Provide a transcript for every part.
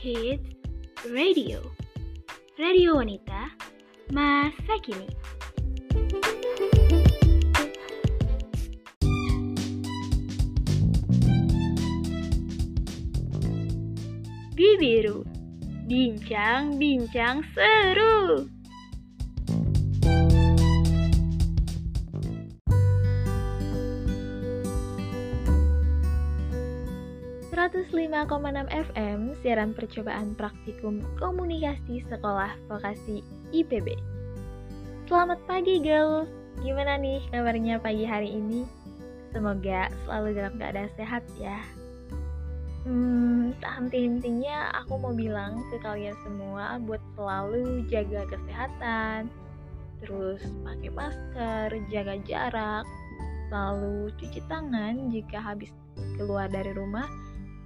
Hits Radio. Radio Wanita Masa Kini. Bibiru Bincang-bincang seru 105,6 FM siaran percobaan praktikum komunikasi sekolah vokasi IPB. Selamat pagi girls, gimana nih kabarnya pagi hari ini? Semoga selalu dalam keadaan sehat ya. Hmm, henti-hentinya aku mau bilang ke kalian semua buat selalu jaga kesehatan, terus pakai masker, jaga jarak, selalu cuci tangan jika habis keluar dari rumah,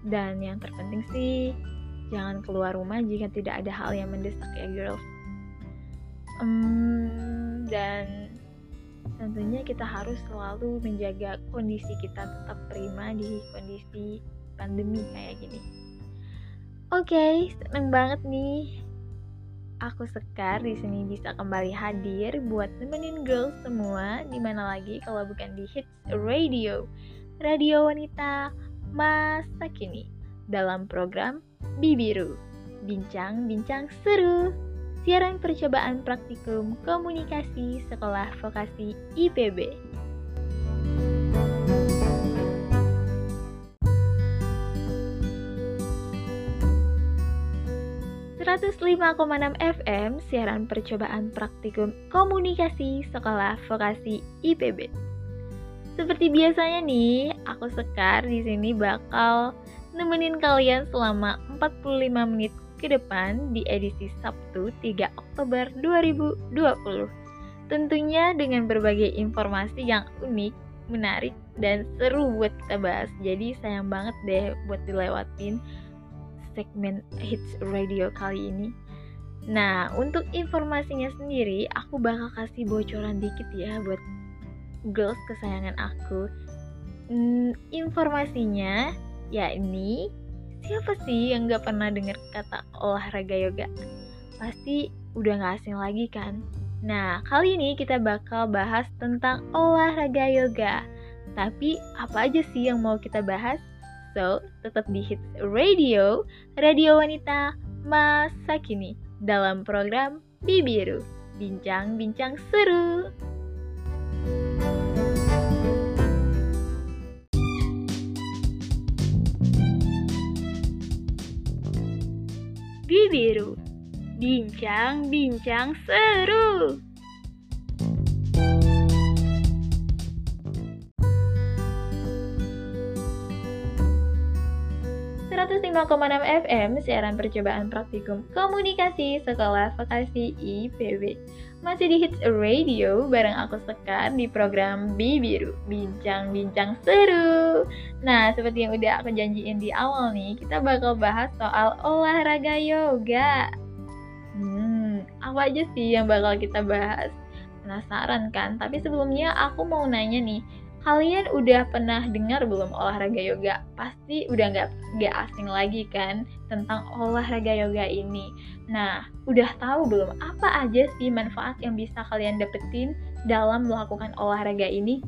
dan yang terpenting sih, jangan keluar rumah jika tidak ada hal yang mendesak ya girls. Um, dan tentunya kita harus selalu menjaga kondisi kita tetap prima di kondisi pandemi kayak gini. Oke, okay, seneng banget nih. Aku Sekar di sini bisa kembali hadir buat nemenin girls semua di mana lagi kalau bukan di Hits Radio, radio wanita masa kini dalam program Bibiru, bincang-bincang seru. Siaran percobaan praktikum komunikasi sekolah vokasi IPB. enam FM siaran percobaan praktikum komunikasi sekolah vokasi IPB. Seperti biasanya nih, aku Sekar di sini bakal nemenin kalian selama 45 menit ke depan di edisi Sabtu 3 Oktober 2020. Tentunya dengan berbagai informasi yang unik, menarik, dan seru buat kita bahas. Jadi sayang banget deh buat dilewatin segmen Hits Radio kali ini. Nah, untuk informasinya sendiri, aku bakal kasih bocoran dikit ya buat girls kesayangan aku. Hmm, informasinya yakni siapa sih yang gak pernah dengar kata olahraga yoga? Pasti udah gak asing lagi kan? Nah, kali ini kita bakal bahas tentang olahraga yoga. Tapi apa aja sih yang mau kita bahas? So, tetap di Hits Radio, Radio Wanita Masa Kini dalam program Bibiru, bincang-bincang seru. Bibiru Bincang-bincang seru 105,6 FM siaran percobaan praktikum komunikasi sekolah vokasi IPB. Masih di Hits Radio bareng aku Sekar di program Bibiru, bincang-bincang seru. Nah, seperti yang udah aku janjiin di awal nih, kita bakal bahas soal olahraga yoga. Hmm, apa aja sih yang bakal kita bahas? Penasaran kan? Tapi sebelumnya aku mau nanya nih, kalian udah pernah dengar belum olahraga yoga? Pasti udah nggak nggak asing lagi kan tentang olahraga yoga ini. Nah, udah tahu belum apa aja sih manfaat yang bisa kalian dapetin dalam melakukan olahraga ini?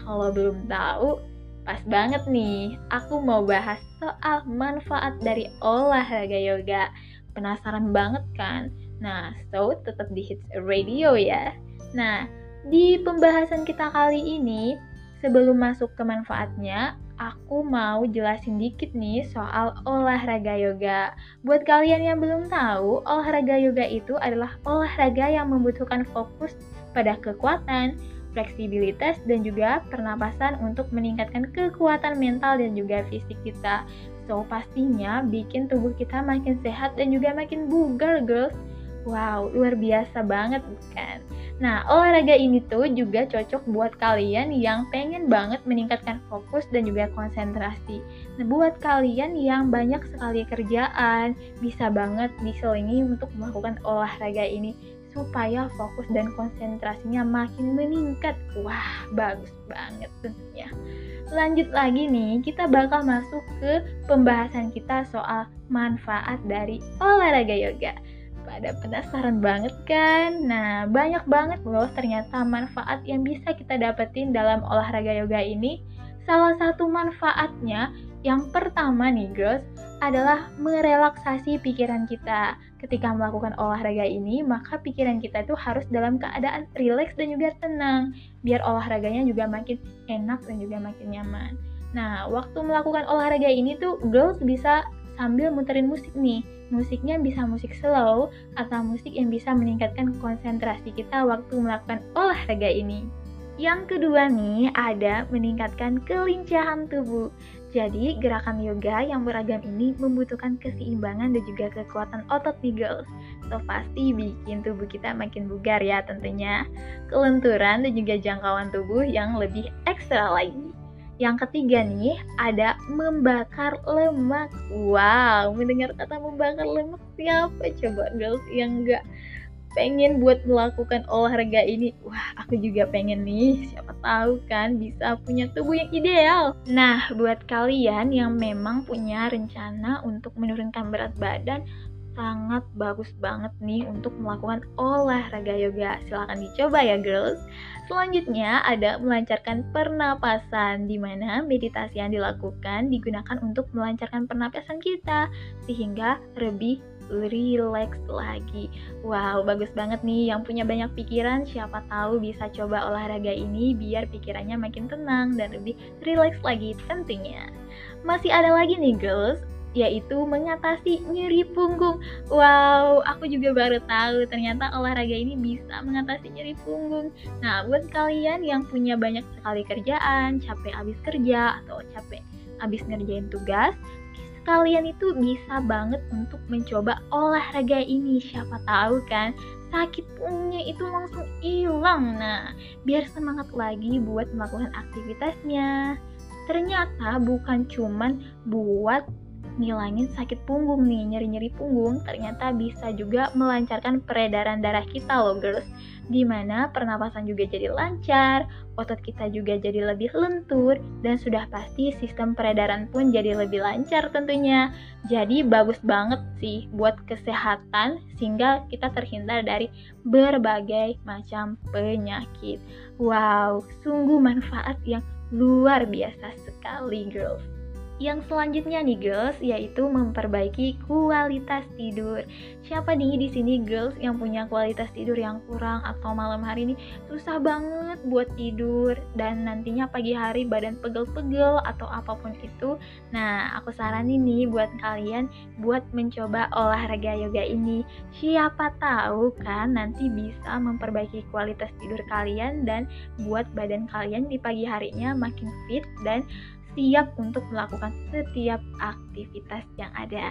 Kalau belum tahu, pas banget nih. Aku mau bahas soal manfaat dari olahraga yoga. Penasaran banget kan? Nah, so tetap di Hits Radio ya. Nah, di pembahasan kita kali ini, Sebelum masuk ke manfaatnya, aku mau jelasin dikit nih soal olahraga yoga. Buat kalian yang belum tahu, olahraga yoga itu adalah olahraga yang membutuhkan fokus pada kekuatan, fleksibilitas, dan juga pernapasan untuk meningkatkan kekuatan mental dan juga fisik kita. So, pastinya bikin tubuh kita makin sehat dan juga makin bugar, girls. Wow, luar biasa banget bukan? Nah, olahraga ini tuh juga cocok buat kalian yang pengen banget meningkatkan fokus dan juga konsentrasi. Nah, buat kalian yang banyak sekali kerjaan, bisa banget diselingi untuk melakukan olahraga ini supaya fokus dan konsentrasinya makin meningkat. Wah, bagus banget tentunya. lanjut lagi nih, kita bakal masuk ke pembahasan kita soal manfaat dari olahraga yoga. Pada penasaran banget kan? Nah, banyak banget loh ternyata manfaat yang bisa kita dapetin dalam olahraga yoga ini. Salah satu manfaatnya yang pertama nih girls adalah merelaksasi pikiran kita. Ketika melakukan olahraga ini, maka pikiran kita itu harus dalam keadaan rileks dan juga tenang, biar olahraganya juga makin enak dan juga makin nyaman. Nah, waktu melakukan olahraga ini tuh girls bisa sambil muterin musik nih. Musiknya bisa musik slow atau musik yang bisa meningkatkan konsentrasi kita waktu melakukan olahraga ini. Yang kedua nih, ada meningkatkan kelincahan tubuh. Jadi, gerakan yoga yang beragam ini membutuhkan keseimbangan dan juga kekuatan otot nih girls. So, pasti bikin tubuh kita makin bugar ya tentunya. Kelenturan dan juga jangkauan tubuh yang lebih ekstra lagi. Yang ketiga nih, ada membakar lemak. Wow, mendengar kata membakar lemak siapa coba girls yang enggak pengen buat melakukan olahraga ini? Wah aku juga pengen nih. Siapa tahu kan bisa punya tubuh yang ideal. Nah buat kalian yang memang punya rencana untuk menurunkan berat badan sangat bagus banget nih untuk melakukan olahraga yoga silahkan dicoba ya girls Selanjutnya ada melancarkan pernapasan di mana meditasi yang dilakukan digunakan untuk melancarkan pernapasan kita sehingga lebih relax lagi. Wow, bagus banget nih yang punya banyak pikiran, siapa tahu bisa coba olahraga ini biar pikirannya makin tenang dan lebih relax lagi tentunya. Masih ada lagi nih girls, yaitu mengatasi nyeri punggung. Wow, aku juga baru tahu ternyata olahraga ini bisa mengatasi nyeri punggung. Nah, buat kalian yang punya banyak sekali kerjaan, capek habis kerja atau capek habis ngerjain tugas, kalian itu bisa banget untuk mencoba olahraga ini. Siapa tahu kan sakit punggungnya itu langsung hilang. Nah, biar semangat lagi buat melakukan aktivitasnya. Ternyata bukan cuman buat ngilangin sakit punggung nih, nyeri-nyeri punggung, ternyata bisa juga melancarkan peredaran darah kita loh girls. Di mana pernapasan juga jadi lancar, otot kita juga jadi lebih lentur, dan sudah pasti sistem peredaran pun jadi lebih lancar tentunya. Jadi bagus banget sih buat kesehatan sehingga kita terhindar dari berbagai macam penyakit. Wow, sungguh manfaat yang luar biasa sekali girls. Yang selanjutnya nih girls, yaitu memperbaiki kualitas tidur. Siapa nih di sini girls yang punya kualitas tidur yang kurang atau malam hari ini susah banget buat tidur dan nantinya pagi hari badan pegel-pegel atau apa pun itu. Nah, aku saranin nih buat kalian buat mencoba olahraga yoga ini. Siapa tahu kan nanti bisa memperbaiki kualitas tidur kalian dan buat badan kalian di pagi harinya makin fit dan siap untuk melakukan setiap aktivitas yang ada.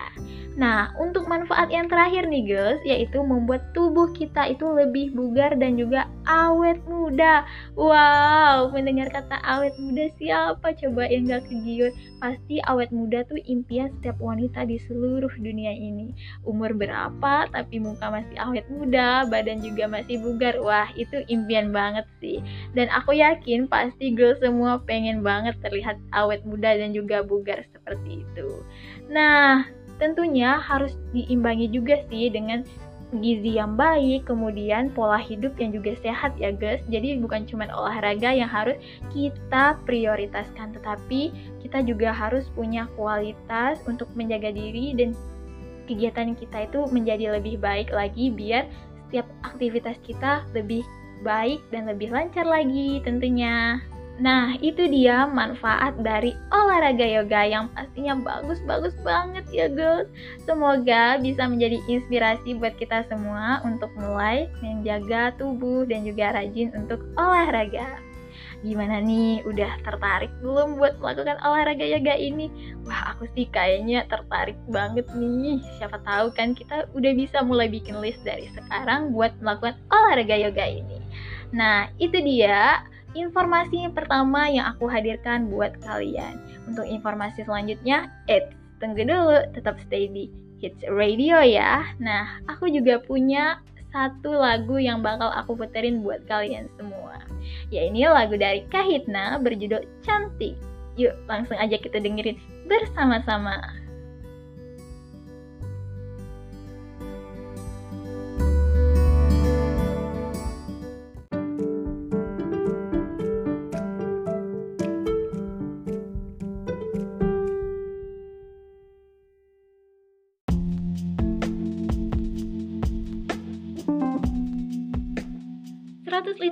Nah, untuk manfaat yang terakhir nih guys, yaitu membuat tubuh kita itu lebih bugar dan juga awet muda. Wow, mendengar kata awet muda siapa coba yang gak kegiur? Pasti awet muda tuh impian setiap wanita di seluruh dunia ini. Umur berapa tapi muka masih awet muda, badan juga masih bugar. Wah, itu impian banget sih. Dan aku yakin pasti girls semua pengen banget terlihat awet awet muda dan juga bugar seperti itu. Nah, tentunya harus diimbangi juga sih dengan gizi yang baik, kemudian pola hidup yang juga sehat ya guys. Jadi bukan cuma olahraga yang harus kita prioritaskan, tetapi kita juga harus punya kualitas untuk menjaga diri dan kegiatan kita itu menjadi lebih baik lagi biar setiap aktivitas kita lebih baik dan lebih lancar lagi tentunya. Nah, itu dia manfaat dari olahraga yoga yang pastinya bagus-bagus banget ya guys. Semoga bisa menjadi inspirasi buat kita semua untuk mulai menjaga tubuh dan juga rajin untuk olahraga. Gimana nih, udah tertarik belum buat melakukan olahraga yoga ini? Wah, aku sih kayaknya tertarik banget nih. Siapa tahu kan kita udah bisa mulai bikin list dari sekarang buat melakukan olahraga yoga ini. Nah, itu dia informasi pertama yang aku hadirkan buat kalian. Untuk informasi selanjutnya, eh tunggu dulu, tetap stay di Hits Radio ya. Nah, aku juga punya satu lagu yang bakal aku puterin buat kalian semua. Ya ini lagu dari Kahitna berjudul Cantik. Yuk, langsung aja kita dengerin bersama-sama.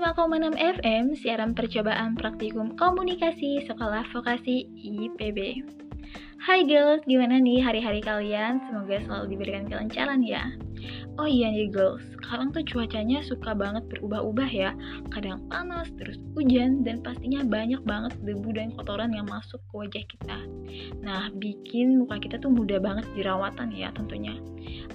105,6 FM, siaran percobaan praktikum komunikasi Sekolah Vokasi IPB. Hai girls, gimana nih hari-hari kalian? Semoga selalu diberikan kelancaran ya. Oh iya nih girls, sekarang tuh cuacanya suka banget berubah-ubah ya. Kadang panas, terus hujan, dan pastinya banyak banget debu dan kotoran yang masuk ke wajah kita. Nah, bikin muka kita tuh mudah banget jerawatan ya tentunya.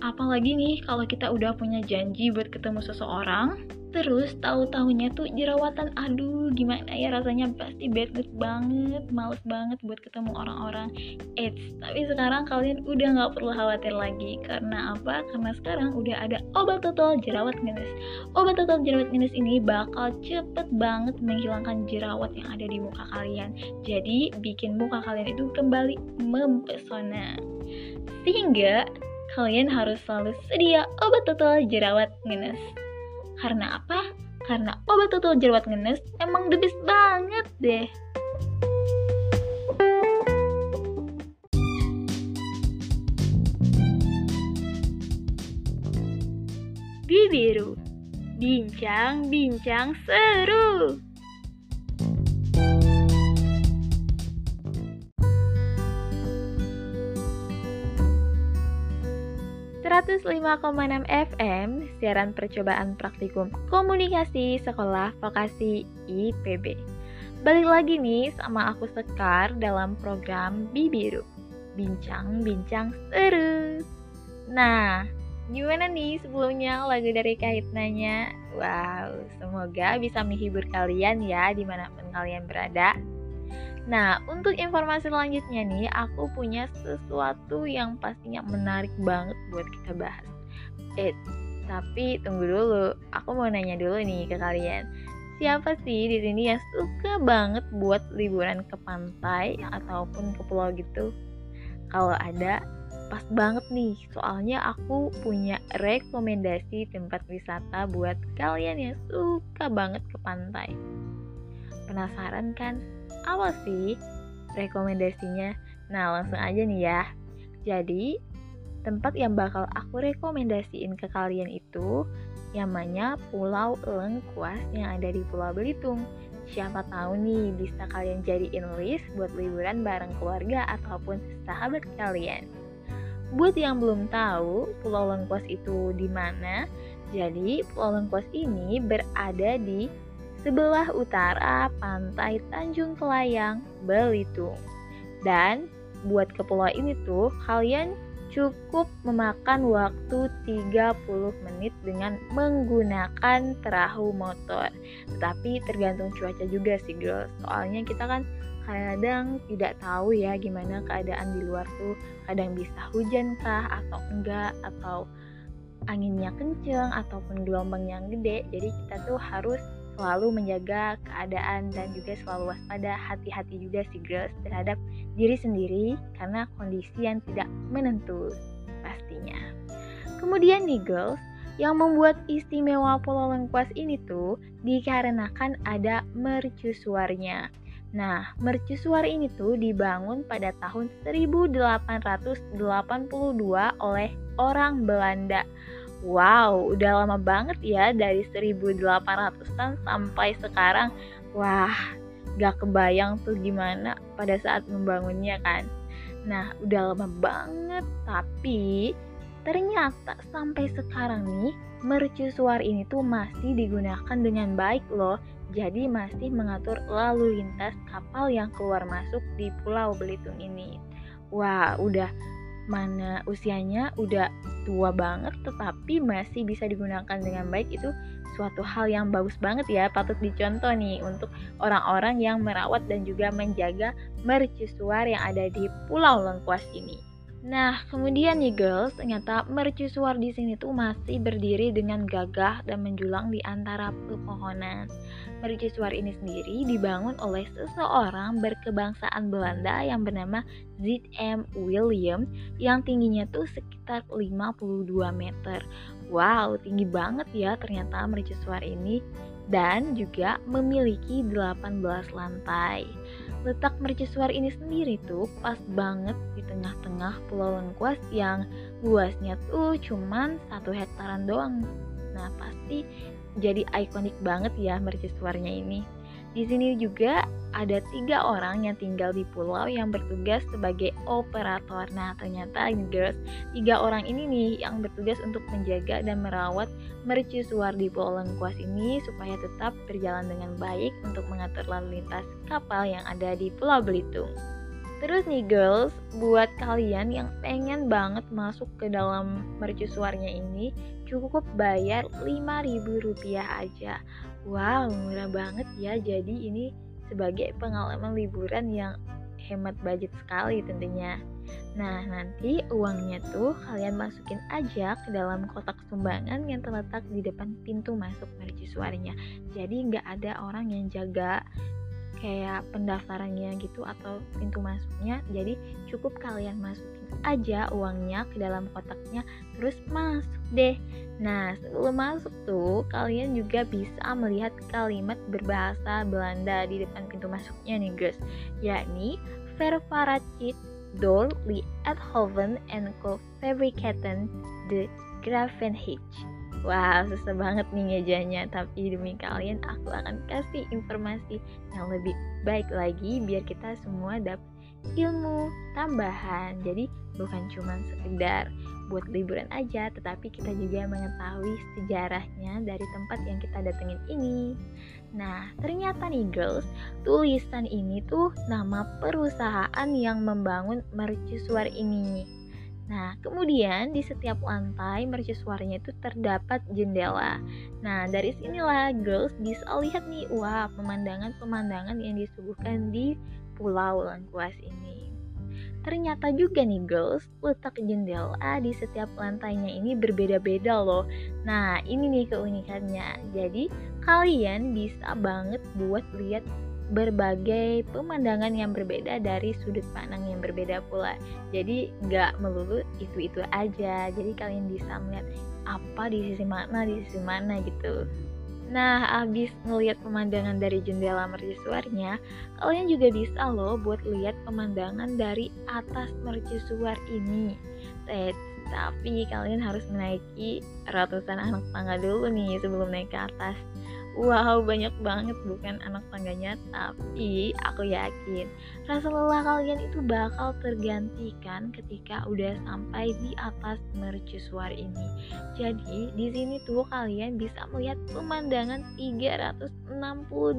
Apalagi nih kalau kita udah punya janji buat ketemu seseorang, Terus tahu-tahunya tuh jerawatan, aduh gimana ya rasanya pasti bad mood banget, males banget buat ketemu orang-orang. Eits, tapi sekarang kalian udah nggak perlu khawatir lagi karena apa? Karena sekarang udah ada obat total jerawat minus. Obat total jerawat minus ini bakal cepet banget menghilangkan jerawat yang ada di muka kalian. Jadi bikin muka kalian itu kembali mempesona. Sehingga kalian harus selalu sedia obat total jerawat minus. Karena apa? Karena obat tutul jerawat ngenes emang the best banget deh. Bibiru, bincang-bincang seru. 105,6 FM, siaran percobaan praktikum komunikasi sekolah vokasi IPB. Balik lagi nih sama aku Sekar dalam program Bibiru, bincang-bincang seru. Nah, gimana nih sebelumnya lagu dari Kahitnanya? Wow, semoga bisa menghibur kalian ya di mana pun kalian berada. Nah, untuk informasi selanjutnya nih, aku punya sesuatu yang pastinya menarik banget buat kita bahas. Eh, tapi tunggu dulu, aku mau nanya dulu nih ke kalian. Siapa sih di sini yang suka banget buat liburan ke pantai ataupun ke pulau gitu? Kalau ada, pas banget nih, soalnya aku punya rekomendasi tempat wisata buat kalian yang suka banget ke pantai. Penasaran kan? Apa sih rekomendasinya? Nah, langsung aja nih ya. Jadi, tempat yang bakal aku rekomendasiin ke kalian itu namanya Pulau Lengkuas yang ada di Pulau Belitung. Siapa tahu nih bisa kalian jadiin list buat liburan bareng keluarga ataupun sahabat kalian. Buat yang belum tahu Pulau Lengkuas itu di mana, jadi Pulau Lengkuas ini berada di sebelah utara pantai Tanjung Kelayang, Belitung. Dan buat ke pulau ini tuh kalian cukup memakan waktu 30 menit dengan menggunakan perahu motor. Tapi tergantung cuaca juga sih girls. Soalnya kita kan kadang tidak tahu ya gimana keadaan di luar tuh. Kadang bisa hujan kah atau enggak atau anginnya kenceng ataupun gelombang yang gede. Jadi kita tuh harus selalu menjaga keadaan dan juga selalu waspada hati-hati juga sih girls terhadap diri sendiri karena kondisi yang tidak menentu pastinya. Kemudian nih girls, yang membuat istimewa Pulau Lengkuas ini tuh dikarenakan ada mercusuarnya. Nah, mercusuar ini tuh dibangun pada tahun 1882 oleh orang Belanda. Wow, udah lama banget ya dari 1800-an sampai sekarang. Wah, gak kebayang tuh gimana pada saat membangunnya kan. Nah, udah lama banget, tapi ternyata sampai sekarang nih mercusuar ini tuh masih digunakan dengan baik loh. Jadi masih mengatur lalu lintas kapal yang keluar masuk di Pulau Belitung ini. Wah, udah mana usianya udah tua banget tetapi masih bisa digunakan dengan baik itu suatu hal yang bagus banget ya patut dicontoh nih untuk orang-orang yang merawat dan juga menjaga mercusuar yang ada di Pulau Lengkuas ini. Nah, kemudian nih girls, ternyata mercusuar di sini tuh masih berdiri dengan gagah dan menjulang di antara pepohonan. Mercusuar ini sendiri dibangun oleh seseorang berkebangsaan Belanda yang bernama Z.M. William yang tingginya tuh sekitar 52 meter. Wow, tinggi banget ya ternyata mercusuar ini dan juga memiliki 18 lantai. Letak mercusuar ini sendiri tuh pas banget di tengah-tengah pulau Lengkuas yang luasnya tuh cuman satu hektaran doang. Nah pasti jadi ikonik banget ya mercusuarnya ini. Di sini juga ada tiga orang yang tinggal di pulau yang bertugas sebagai operator. Nah, ternyata girls, tiga orang ini nih yang bertugas untuk menjaga dan merawat mercusuar di Pulau Lengkuas ini supaya tetap berjalan dengan baik untuk mengatur lalu lintas kapal yang ada di Pulau Belitung. Terus nih girls, buat kalian yang pengen banget masuk ke dalam mercusuarnya ini, cukup bayar Rp5.000 aja. Wow, murah banget ya. Jadi ini sebagai pengalaman liburan yang hemat budget sekali tentunya. Nah, nanti uangnya tuh kalian masukin aja ke dalam kotak sumbangan yang terletak di depan pintu masuk mercusuarnya. Jadi nggak ada orang yang jaga kayak pendaftarannya gitu atau pintu masuknya. Jadi cukup kalian masukin aja uangnya ke dalam kotaknya terus masuk deh nah sebelum masuk tuh kalian juga bisa melihat kalimat berbahasa Belanda di depan pintu masuknya nih guys yakni Vervaracit door li Hoven en Co Fabrikaten de Gravenhage Wah, susah banget nih ngejanya, tapi demi kalian aku akan kasih informasi yang lebih baik lagi biar kita semua dapat ilmu tambahan. Jadi bukan cuma sekedar buat liburan aja, tetapi kita juga mengetahui sejarahnya dari tempat yang kita datengin ini. Nah, ternyata nih girls, tulisan ini tuh nama perusahaan yang membangun mercusuar ini. Nah, kemudian di setiap lantai mercusuarnya itu terdapat jendela. Nah, dari sinilah girls bisa lihat nih, wah, pemandangan-pemandangan yang disuguhkan di Pulau Lengkuas ini. Ternyata juga nih girls, letak jendela di setiap lantainya ini berbeda-beda loh. Nah, ini nih keunikannya. Jadi, kalian bisa banget buat lihat berbagai pemandangan yang berbeda dari sudut pandang yang berbeda pula. Jadi nggak melulu itu-itu aja. Jadi kalian bisa melihat apa di sisi mana, di sisi mana gitu. Nah, abis ngelihat pemandangan dari jendela mercusuarnya, kalian juga bisa loh buat lihat pemandangan dari atas mercusuar ini. Eh, tapi kalian harus menaiki ratusan anak tangga dulu nih sebelum naik ke atas. Wow, banyak banget bukan anak tangganya, tapi aku yakin rasa lelah kalian itu bakal tergantikan ketika udah sampai di atas mercusuar ini. Jadi, di sini tuh kalian bisa melihat pemandangan 360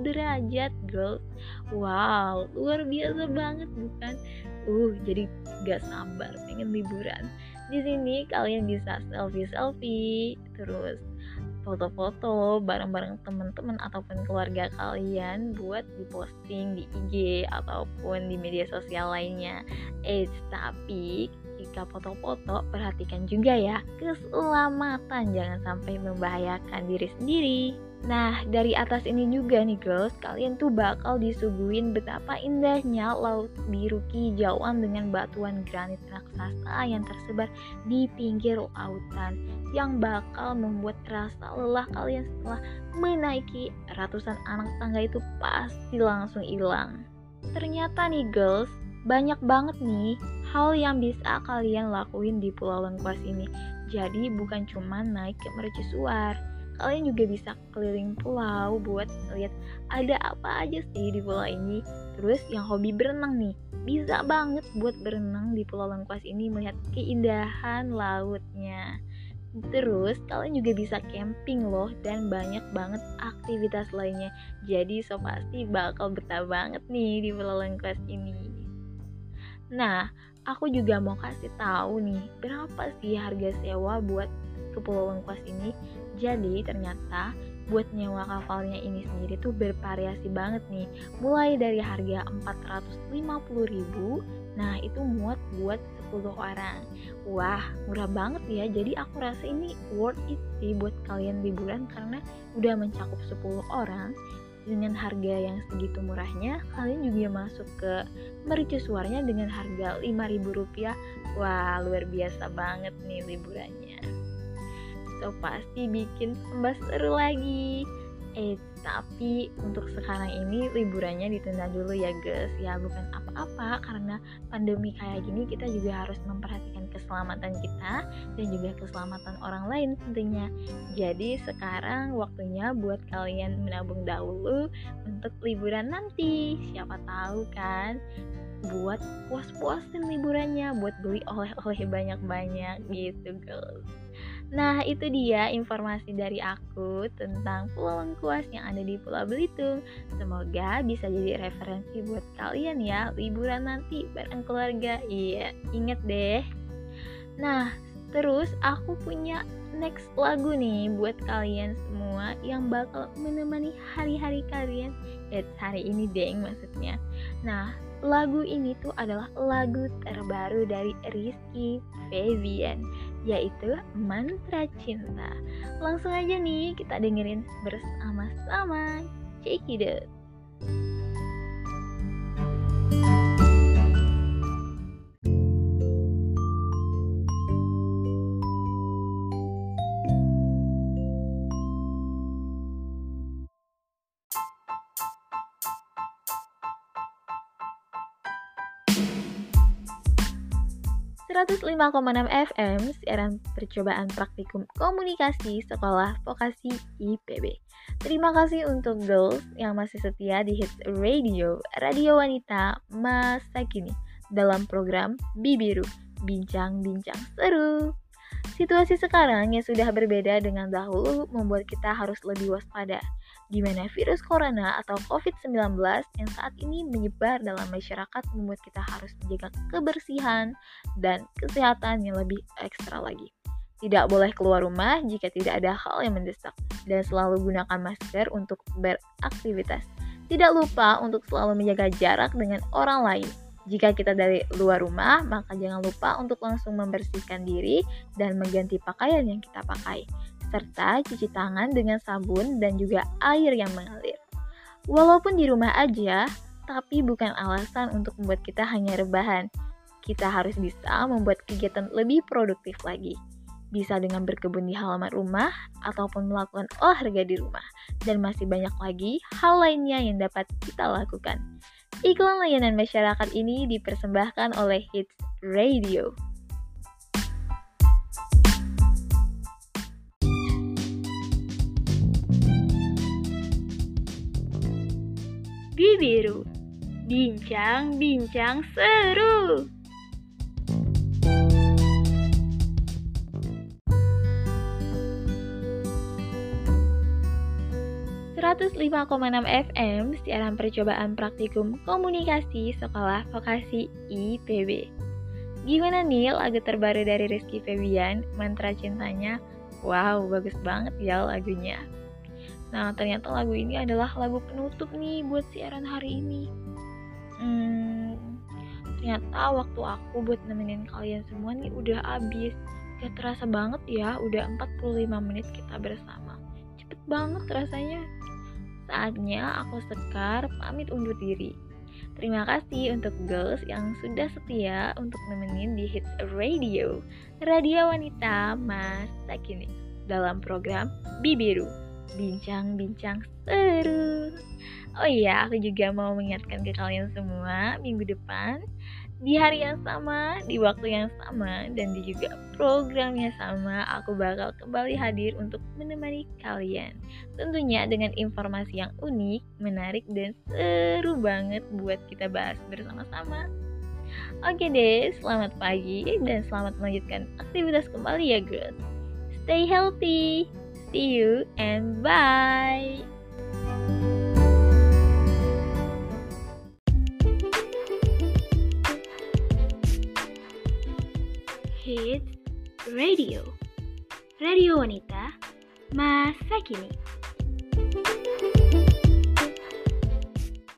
derajat, girls. Wow, luar biasa banget bukan? Uh, jadi gak sabar pengen liburan. Di sini kalian bisa selfie-selfie, terus foto-foto bareng-bareng teman-teman ataupun keluarga kalian buat diposting di IG ataupun di media sosial lainnya. Eh, tapi jika foto-foto perhatikan juga ya keselamatan jangan sampai membahayakan diri sendiri. Nah, dari atas ini juga nih girls, kalian tuh bakal disuguhin betapa indahnya laut biru hijauan dengan batuan granit raksasa yang tersebar di pinggir lautan yang bakal membuat rasa lelah kalian setelah menaiki ratusan anak tangga itu pasti langsung hilang. Ternyata nih girls, banyak banget nih hal yang bisa kalian lakuin di Pulau Lengkuas ini. Jadi bukan cuma naik ke mercusuar, kalian juga bisa keliling pulau buat lihat ada apa aja sih di pulau ini terus yang hobi berenang nih bisa banget buat berenang di pulau Lengkuas ini melihat keindahan lautnya Terus kalian juga bisa camping loh dan banyak banget aktivitas lainnya. Jadi so pasti bakal betah banget nih di Pulau Lengkuas ini. Nah, aku juga mau kasih tahu nih berapa sih harga sewa buat ke Pulau Lengkuas ini. Jadi ternyata buat nyewa kapalnya ini sendiri tuh bervariasi banget nih. Mulai dari harga 450.000 nah itu muat buat 10 orang. Wah murah banget ya. Jadi aku rasa ini worth it sih buat kalian liburan karena udah mencakup 10 orang. Dengan harga yang segitu murahnya kalian juga masuk ke mercusuarnya dengan harga 5000 rupiah. Wah luar biasa banget nih liburannya so pasti bikin tambah seru lagi. Eh tapi untuk sekarang ini liburannya ditunda dulu ya guys ya bukan apa-apa karena pandemi kayak gini kita juga harus memperhatikan keselamatan kita dan juga keselamatan orang lain tentunya. Jadi sekarang waktunya buat kalian menabung dahulu untuk liburan nanti. Siapa tahu kan buat puas-puasin liburannya buat beli oleh-oleh banyak-banyak gitu guys Nah, itu dia informasi dari aku tentang Pulau Lengkuas yang ada di Pulau Belitung. Semoga bisa jadi referensi buat kalian ya, liburan nanti bareng keluarga. Iya, inget deh. Nah, terus aku punya next lagu nih buat kalian semua yang bakal menemani hari-hari kalian. Eh, hari ini deh maksudnya. Nah, lagu ini tuh adalah lagu terbaru dari Rizky Febian yaitu mantra cinta. Langsung aja nih kita dengerin bersama-sama. Check it out. 105,6 FM siaran percobaan praktikum komunikasi sekolah vokasi IPB. Terima kasih untuk girls yang masih setia di Hits Radio, radio wanita masa kini dalam program Bibiru, bincang-bincang seru. Situasi sekarang yang sudah berbeda dengan dahulu membuat kita harus lebih waspada di mana virus corona atau COVID-19 yang saat ini menyebar dalam masyarakat membuat kita harus menjaga kebersihan dan kesehatan yang lebih ekstra lagi. Tidak boleh keluar rumah jika tidak ada hal yang mendesak dan selalu gunakan masker untuk beraktivitas. Tidak lupa untuk selalu menjaga jarak dengan orang lain. Jika kita dari luar rumah, maka jangan lupa untuk langsung membersihkan diri dan mengganti pakaian yang kita pakai serta cuci tangan dengan sabun dan juga air yang mengalir. Walaupun di rumah aja, tapi bukan alasan untuk membuat kita hanya rebahan. Kita harus bisa membuat kegiatan lebih produktif lagi. Bisa dengan berkebun di halaman rumah ataupun melakukan olahraga di rumah. Dan masih banyak lagi hal lainnya yang dapat kita lakukan. Iklan layanan masyarakat ini dipersembahkan oleh Hits Radio. Bibiru Bincang-bincang seru 105,6 FM siaran percobaan praktikum komunikasi sekolah vokasi IPB. Gimana nih lagu terbaru dari Rizky Febian, Mantra Cintanya? Wow, bagus banget ya lagunya. Nah, ternyata lagu ini adalah lagu penutup nih buat siaran hari ini. Hmm, ternyata waktu aku buat nemenin kalian semua nih udah habis. Gak terasa banget ya, udah 45 menit kita bersama. Cepet banget rasanya. Saatnya aku Sekar pamit undur diri. Terima kasih untuk girls yang sudah setia untuk nemenin di Hits Radio, radio wanita masa kini dalam program Bibiru bincang-bincang seru. Oh iya, aku juga mau mengingatkan ke kalian semua minggu depan di hari yang sama, di waktu yang sama, dan di juga program yang sama, aku bakal kembali hadir untuk menemani kalian. Tentunya dengan informasi yang unik, menarik, dan seru banget buat kita bahas bersama-sama. Oke deh, selamat pagi dan selamat melanjutkan aktivitas kembali ya guys. Stay healthy! See you and bye. Hits Radio Radio Wanita Masa Kini